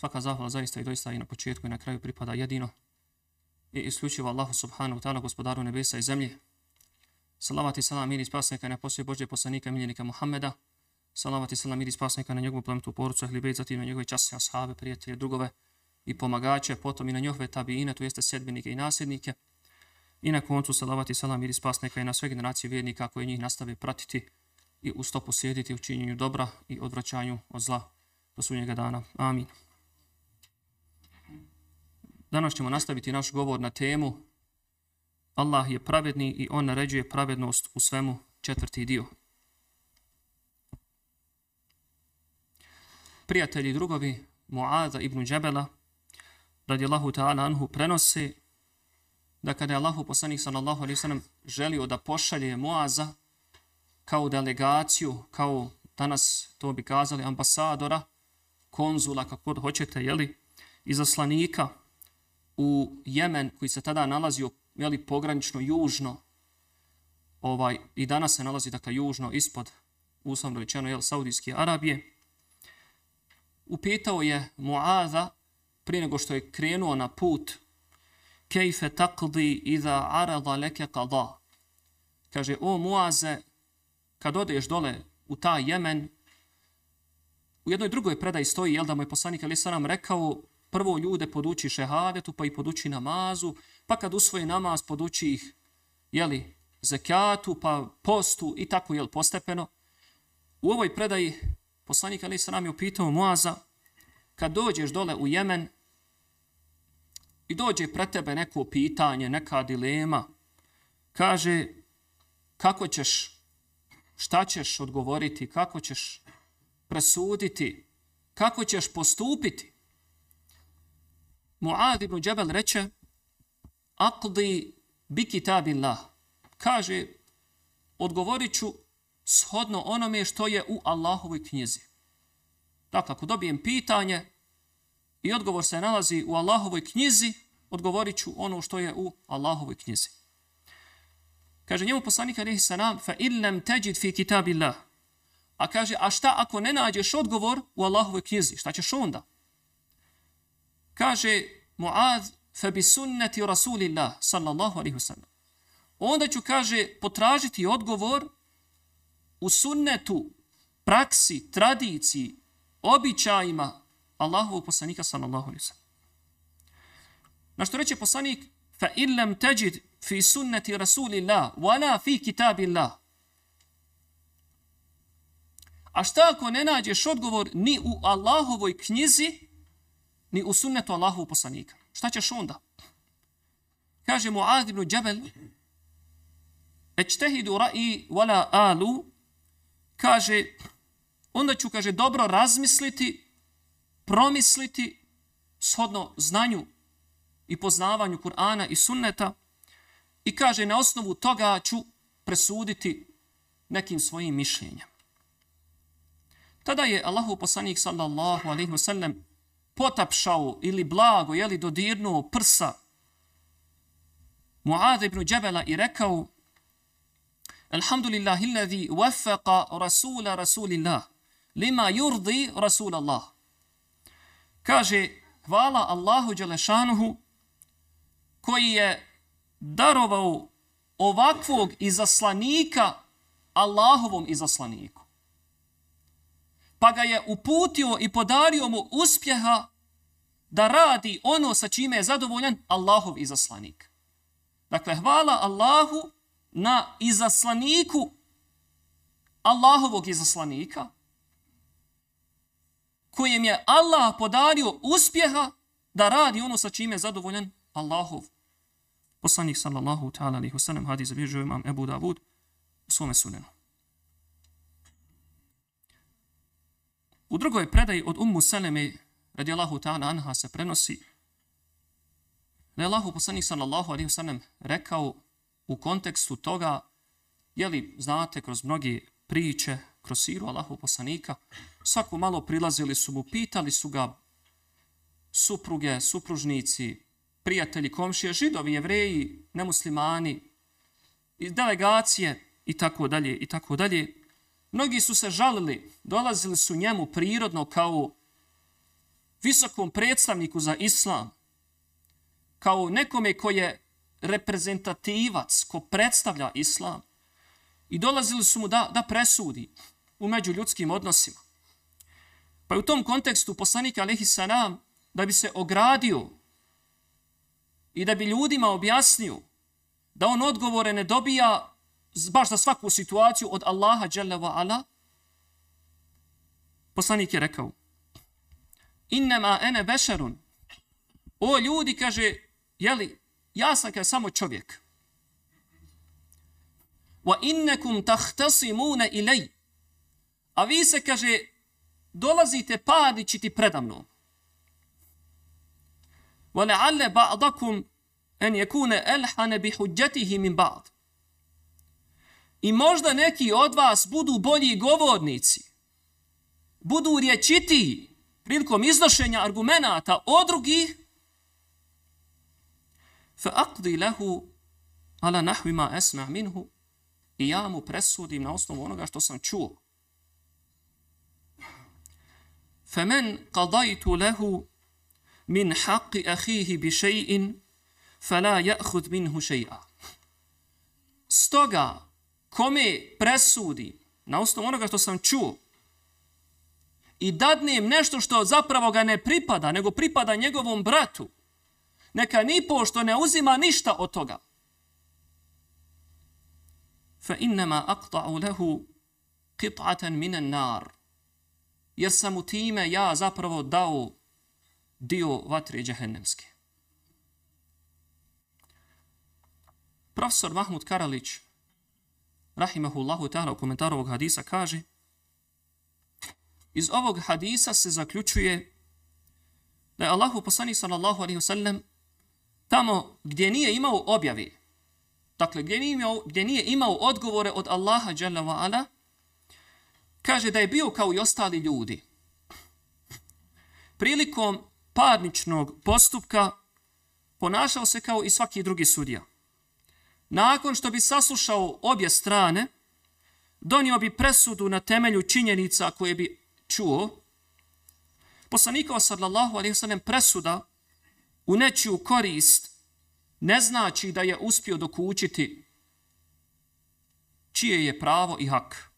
Svaka zahvala zaista i doista i na početku i na kraju pripada jedino i isključivo Allahu subhanahu wa ta'ala gospodaru nebesa i zemlje. Salavat i salam mir i spasnika na poslije Božje poslanika miljenika Muhammeda. Salavat i salam mir i spasnika na njegovu plemetu porucu, ahli zatim na njegove časne ashave, prijatelje, drugove i pomagače, potom i na njihove tabiine, to jeste sedbenike i nasljednike. I na koncu salavat i salam mir i spasnika i na sve generacije vjernika koje njih nastave pratiti i u stopu slijediti u činjenju dobra i odvraćanju od zla do sunnjega dana. Amin. Danas ćemo nastaviti naš govor na temu Allah je pravedni i on naređuje pravednost u svemu četvrti dio. Prijatelji i drugovi Muaza ibn Džebela radi Allahu ta'ala anhu prenose da kada je Allahu poslanik sallallahu alaihi sallam želio da pošalje Muaza kao delegaciju, kao danas to bi kazali ambasadora, konzula, kako god hoćete, jeli, izaslanika u Jemen koji se tada nalazio jeli, pogranično južno ovaj i danas se nalazi dakle južno ispod uslovno rečeno jel, Saudijske Arabije. Upitao je Muaza prije nego što je krenuo na put kejfe taqdi iza arada leke qada? Kaže o Muaze kad odeš dole u ta Jemen u jednoj drugoj predaji stoji jel da mu je poslanik Ali Saram rekao prvo ljude poduči šehadetu, pa i poduči namazu, pa kad usvoje namaz, poduči ih, jeli, zekatu, pa postu i tako, jel, postepeno. U ovoj predaji poslanik Ali Sram je upitao Muaza, kad dođeš dole u Jemen i dođe pre tebe neko pitanje, neka dilema, kaže, kako ćeš, šta ćeš odgovoriti, kako ćeš presuditi, kako ćeš postupiti, Muad ibn Džabel reče Aqdi bi kitabillah. Kaže, odgovorit ću shodno onome što je u Allahovoj knjizi. Dakle, ako dobijem pitanje i odgovor se nalazi u Allahovoj knjizi, odgovorit ću ono što je u Allahovoj knjizi. Kaže njemu poslanik alaihi salam, fa illam tajid fi kitabillah. A kaže, a šta ako ne nađeš odgovor u Allahovoj knjizi? Šta ćeš onda? Kaže Muaz, fa bi sunnati Rasulillah, sallallahu alaihi wasallam. Onda ću, kaže, potražiti odgovor u sunnetu, praksi, tradiciji, običajima Allahovog poslanika, sallallahu alaihi wasallam. Na što reče poslanik, fa in lam tajid fi sunnati Rasulillah, wala fi kitabillah. A šta ako ne nađeš odgovor ni u Allahovoj knjizi, ni u sunnetu Allahu poslanika. Šta ćeš onda? Kaže Muad ibn Džabel, Ečtehidu ra'i wala alu, kaže, onda ću, kaže, dobro razmisliti, promisliti, shodno znanju i poznavanju Kur'ana i sunneta, i kaže, na osnovu toga ću presuditi nekim svojim mišljenjem. Tada je Allahu poslanik sallallahu alaihi wa sallam potapšao ili blago, jeli dodirnuo prsa Muad ibn Džebela i rekao Alhamdulillahi alladhi wafaqa rasula rasulillah lima yurdi rasulallah. Kaže, hvala Allahu Đelešanuhu koji je darovao ovakvog izaslanika Allahovom izaslaniku pa ga je uputio i podario mu uspjeha da radi ono sa čime je zadovoljan Allahov izaslanik. Dakle, hvala Allahu na izaslaniku Allahovog izaslanika, kojem je Allah podario uspjeha da radi ono sa čime je zadovoljan Allahov. Poslanik sallallahu ta'ala alihi wasallam hadis zabilježio imam Ebu Davud u svome sunenu. U drugoj predaji od Ummu Seleme, radijallahu ta'ala anha, se prenosi da je Allahu poslanik sallallahu alaihi wasallam rekao u kontekstu toga, jeli, znate, kroz mnoge priče, kroz siru Allahu poslanika, svako malo prilazili su mu, pitali su ga supruge, supružnici, prijatelji, komšije, židovi, jevreji, nemuslimani, delegacije i tako dalje i tako dalje. Mnogi su se žalili, dolazili su njemu prirodno kao visokom predstavniku za islam, kao nekome ko je reprezentativac, ko predstavlja islam, i dolazili su mu da, da presudi u među ljudskim odnosima. Pa u tom kontekstu poslanik Alehi Sanam, da bi se ogradio i da bi ljudima objasnio da on odgovore ne dobija baš za svaku situaciju od Allaha Jalla wa Ala, poslanik je rekao, innama ene bešerun. o ljudi, kaže, jeli, ja sam kao samo čovjek. Wa innakum tahtasimuna ilay. A vi se kaže dolazite padičiti predamnom. Wa la'alla ba'dakum an yakuna alhana bi hujjatihi min ba'd. I možda neki od vas budu bolji govornici, budu riječiti prilikom iznošenja argumenata od drugih, fa aqdi lahu ala nahvi ma esma minhu i ja mu presudim na osnovu onoga što sam čuo. Fa men qadajtu lahu min haqqi ahihi bi še'in, fa la ja'hud minhu shay'a. Stoga, kome presudi na osnovu onoga što sam čuo i dadnem nešto što zapravo ga ne pripada, nego pripada njegovom bratu, neka ni pošto ne uzima ništa od toga. Fa innama aqta'u lahu qit'atan minan nar. Jer sam u time ja zapravo dao dio vatre džehennemske. Profesor Mahmud Karalić, rahimahullahu ta'ala, u komentaru ovog hadisa kaže iz ovog hadisa se zaključuje da je Allahu poslanik sallallahu alaihi wasallam tamo gdje nije imao objave, dakle gdje nije imao, gdje nije imao odgovore od Allaha jalla wa ala, kaže da je bio kao i ostali ljudi. Prilikom parničnog postupka ponašao se kao i svaki drugi sudija. Nakon što bi saslušao obje strane, donio bi presudu na temelju činjenica koje bi čuo, poslanikova sallallahu alaihi sallam presuda u nečiju korist ne znači da je uspio dokučiti čije je pravo i hak.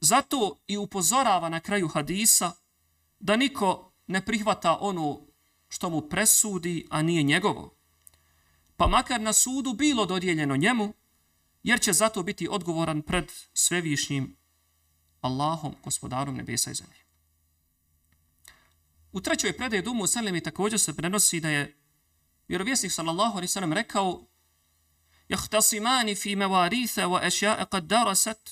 Zato i upozorava na kraju hadisa da niko ne prihvata ono što mu presudi, a nije njegovo. Pa makar na sudu bilo dodijeljeno njemu, jer će zato biti odgovoran pred svevišnjim Allahom, gospodarom nebesa i zemlje. U trećoj predaji Dumu Selemi također se prenosi da je vjerovjesnik sallallahu alaihi sallam rekao Jahtasimani fi mevaritha wa ešja'a qad darasat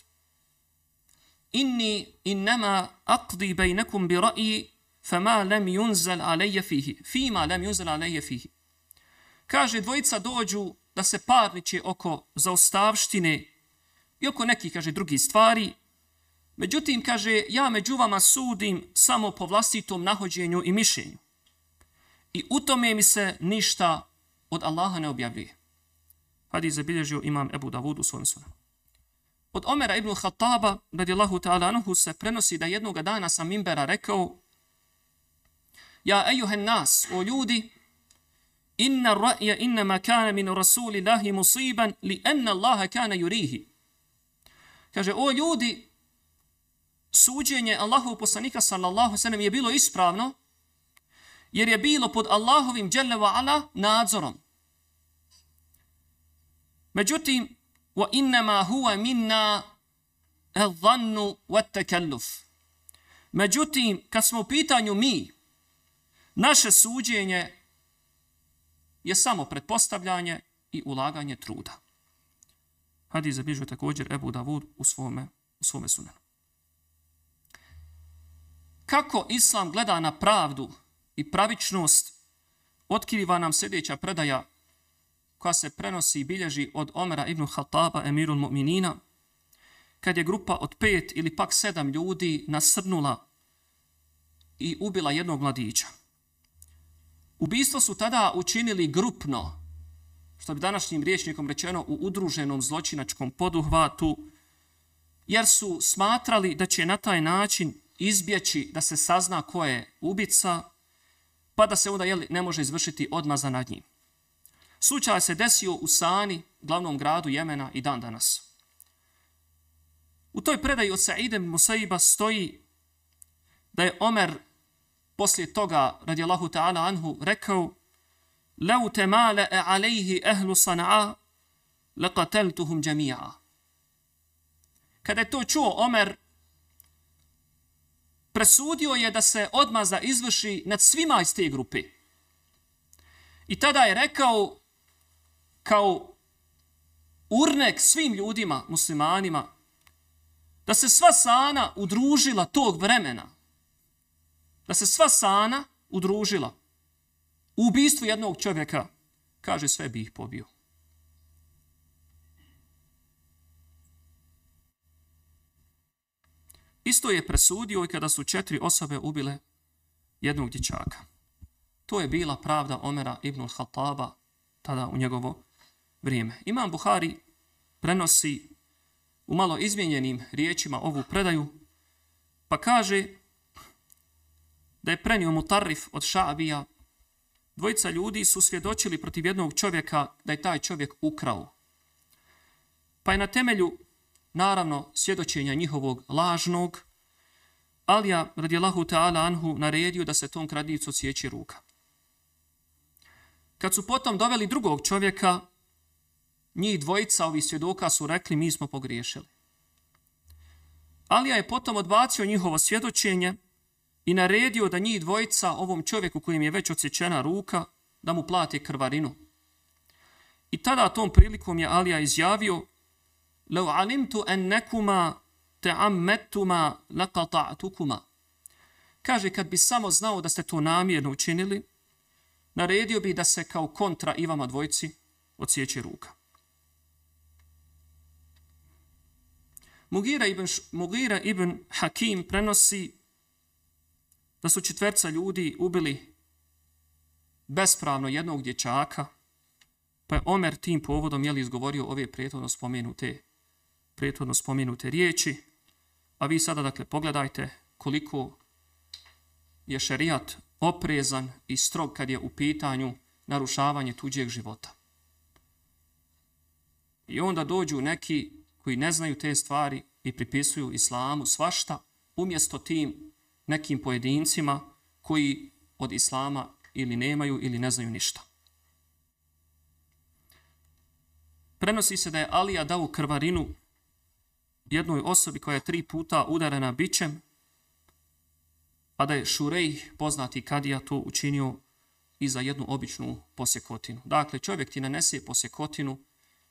inni innama aqdi bejnekum bi ra'i fama lam yunzal alayya fihi fima lam yunzal alayya fihi kaže dvojica dođu da se parniče oko zaostavštine i oko nekih kaže drugi stvari Međutim, kaže, ja među vama sudim samo po vlastitom nahođenju i mišljenju. I u tome mi se ništa od Allaha ne objavljuje. Hadis zabilježio imam Ebu Davud u svojom sunom. Od Omera ibn Khattaba, radijallahu ta'ala anuhu, se prenosi da jednog dana sam Mimbera rekao Ja ejuhen nas, o ljudi, inna ra'ja innama kana min rasulillahi musiban li enna Allaha kana yurihi. Kaže, o ljudi, suđenje Allahu poslanika sallallahu sallam je bilo ispravno, jer je bilo pod Allahovim dželle ala nadzorom. Međutim, wa innama huwa minna al-dhannu wat-takalluf. Međutim, kad smo u pitanju mi, naše suđenje je samo pretpostavljanje i ulaganje truda. Hadis zabižuje također Ebu Davud u svome, u svome sunanu kako islam gleda na pravdu i pravičnost, otkriva nam sljedeća predaja koja se prenosi i bilježi od Omera ibn Khattaba, emirul mu'minina, kad je grupa od pet ili pak sedam ljudi nasrnula i ubila jednog mladića. Ubistvo su tada učinili grupno, što bi današnjim riječnikom rečeno u udruženom zločinačkom poduhvatu, jer su smatrali da će na taj način izbjeći da se sazna ko je ubica, pa da se onda jeli, ne može izvršiti odmaza nad njim. Slučaj se desio u Sani, glavnom gradu Jemena i dan danas. U toj predaji od Sa'idem Musaiba stoji da je Omer poslije toga, radi Allahu ta'ala anhu, rekao لو تمالأ عليه أهل صنعاء لقتلتهم جميعا Kada je to čuo Omer, presudio je da se odmaza izvrši nad svima iz te grupe. I tada je rekao, kao urnek svim ljudima, muslimanima, da se sva sana udružila tog vremena. Da se sva sana udružila u ubistvu jednog čovjeka, kaže sve bi ih pobio. Isto je presudio i kada su četiri osobe ubile jednog dječaka. To je bila pravda Omera ibn Khattaba tada u njegovo vrijeme. Imam Buhari prenosi u malo izmijenjenim riječima ovu predaju, pa kaže da je prenio mutarif od Šabija. Dvojica ljudi su svjedočili protiv jednog čovjeka da je taj čovjek ukrao. Pa je na temelju, naravno, svjedočenja njihovog lažnog, Alija, radijallahu ta'ala anhu, naredio da se tom kradljivcu sjeći ruka. Kad su potom doveli drugog čovjeka, njih dvojica ovih svjedoka su rekli mi smo pogriješili. Alija je potom odbacio njihovo svjedočenje i naredio da njih dvojica ovom čovjeku kojem je već odsječena ruka, da mu plati krvarinu. I tada tom prilikom je Alija izjavio لو علمت أنكما تعمدتما لقطعتكما. Kaže, kad bi samo znao da ste to namjerno učinili, naredio bi da se kao kontra i vama dvojci odsjeće ruka. Mugira ibn, Mugira ibn Hakim prenosi da su četverca ljudi ubili bespravno jednog dječaka, pa je Omer tim povodom jeli izgovorio ove prijetodno spomenute, prethodno spomenute riječi, a vi sada dakle pogledajte koliko je šerijat oprezan i strog kad je u pitanju narušavanje tuđeg života. I onda dođu neki koji ne znaju te stvari i pripisuju islamu svašta, umjesto tim nekim pojedincima koji od islama ili nemaju ili ne znaju ništa. Prenosi se da je Alija dao krvarinu jednoj osobi koja je tri puta udarena bićem, a da je Šurej, poznati kadija, to učinio i za jednu običnu posjekotinu. Dakle, čovjek ti nanese posjekotinu,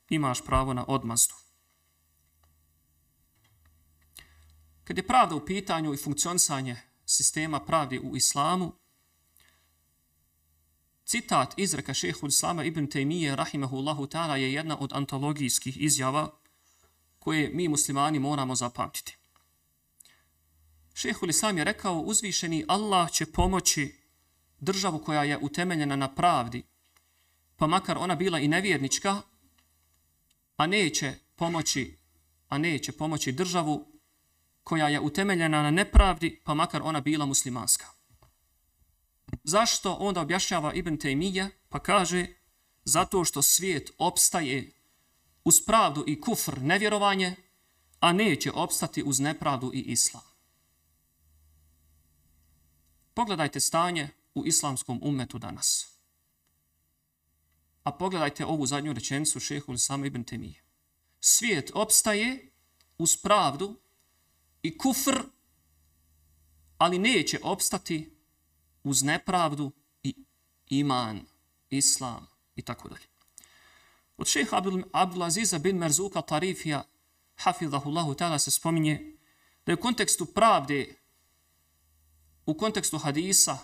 imaš pravo na odmazdu. Kad je pravda u pitanju i funkcionisanje sistema pravde u islamu, citat izreka šehu islama ibn Taymiye rahimahullahu ta'ala, je jedna od antologijskih izjava koje mi muslimani moramo zapamtiti. Šehul Islam je rekao, uzvišeni Allah će pomoći državu koja je utemeljena na pravdi, pa makar ona bila i nevjernička, a neće pomoći, a neće pomoći državu koja je utemeljena na nepravdi, pa makar ona bila muslimanska. Zašto onda objašnjava Ibn Taymije? Pa kaže, zato što svijet opstaje uz pravdu i kufr nevjerovanje, a neće opstati uz nepravdu i islam. Pogledajte stanje u islamskom umetu danas. A pogledajte ovu zadnju rečenicu šehu Sama ibn Temije. Svijet opstaje uz pravdu i kufr, ali neće opstati uz nepravdu i iman, islam i tako dalje. Od šeha Abdulaziza bin Merzuka Tarifija, hafidhahullahu ta'ala, se spominje da je u kontekstu pravde, u kontekstu hadisa,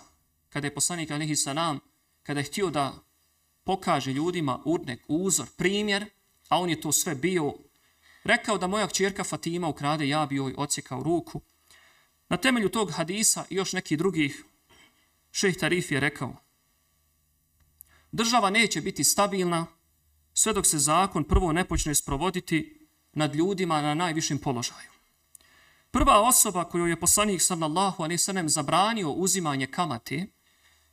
kada je poslanik alihi sanam, kada je htio da pokaže ljudima urnek, uzor, primjer, a on je to sve bio rekao da moja kćerka Fatima ukrade, ja bi joj ocijekao ruku. Na temelju tog hadisa i još nekih drugih, šejh Tarif je rekao, država neće biti stabilna sve dok se zakon prvo ne počne sprovoditi nad ljudima na najvišem položaju. Prva osoba koju je poslanik sallallahu alaihi sallam zabranio uzimanje kamate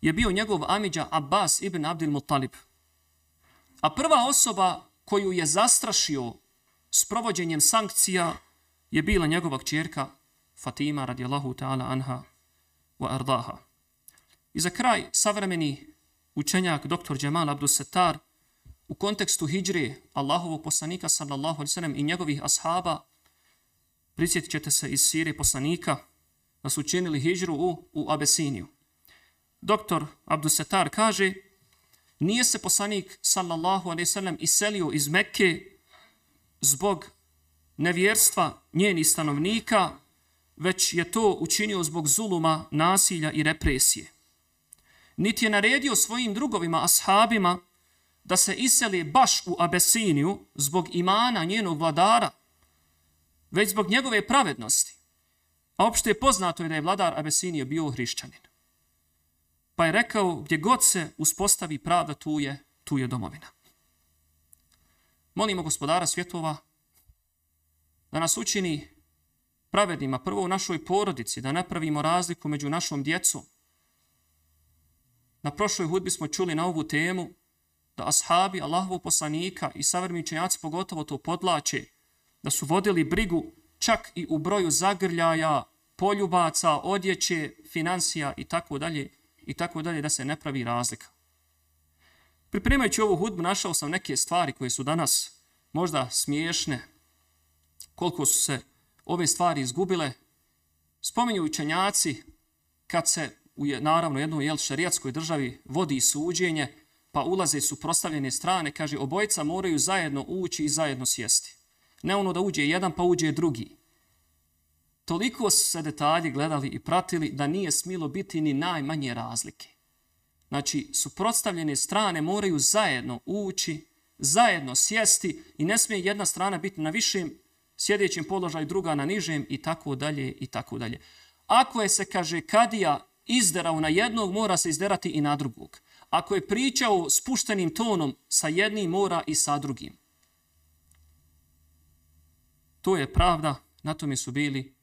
je bio njegov amidža Abbas ibn Abdul Muttalib. A prva osoba koju je zastrašio s provođenjem sankcija je bila njegova kćerka Fatima radijallahu ta'ala anha wa ardaha. I za kraj savremeni učenjak dr. Džemal Abdus Setar u kontekstu hijđre Allahovog poslanika sallallahu alaihi sallam i njegovih ashaba prisjetit ćete se iz sire poslanika da su učinili hijđru u, u Abesiniju. Doktor Abdusetar kaže nije se poslanik sallallahu alaihi sallam iselio iz Mekke zbog nevjerstva njenih stanovnika, već je to učinio zbog zuluma, nasilja i represije. Niti je naredio svojim drugovima, ashabima, da se iseli baš u Abesiniju zbog imana njenog vladara, već zbog njegove pravednosti. A opšte je poznato je da je vladar Abesinije bio hrišćanin. Pa je rekao, gdje god se uspostavi pravda, tu je, tu je domovina. Molimo gospodara svjetova da nas učini pravednima prvo u našoj porodici, da napravimo razliku među našom djecom. Na prošloj hudbi smo čuli na ovu temu da ashabi Allahovog poslanika i savrmi čenjaci pogotovo to podlače, da su vodili brigu čak i u broju zagrljaja, poljubaca, odjeće, financija i tako dalje, i tako dalje, da se ne pravi razlika. Pripremajući ovu hudbu, našao sam neke stvari koje su danas možda smiješne, koliko su se ove stvari izgubile. Spominju učenjaci kad se u naravno jednoj jel, šarijatskoj državi vodi suđenje, pa ulaze su prostavljene strane, kaže obojica moraju zajedno ući i zajedno sjesti. Ne ono da uđe jedan pa uđe drugi. Toliko su se detalji gledali i pratili da nije smilo biti ni najmanje razlike. Znači, suprotstavljene strane moraju zajedno ući, zajedno sjesti i ne smije jedna strana biti na višem sjedećem položaju, druga na nižem i tako dalje i tako dalje. Ako je se, kaže, kadija izderao na jednog, mora se izderati i na drugog Ako je pričao spuštenim tonom sa jednim, mora i sa drugim. To je pravda, na tome su bili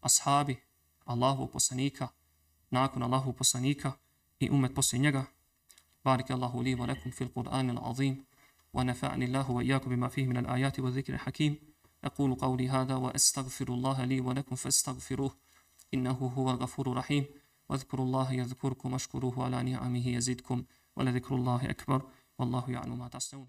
ashabi Allahu poslanika, nakon Allahu poslanika i umet poslije njega. Barik Allahu li wa lakum fil Qur'an al-azim wa nafa'ni Allahu wa iyyakum bima fihi min al-ayati wa dhikri hakim. أقول قولي هذا وأستغفر الله لي ولكم فاستغفروه إنه هو الغفور الرحيم واذكروا الله يذكركم واشكروه على نعمه يزدكم ولذكر الله أكبر والله يعلم ما تصنعون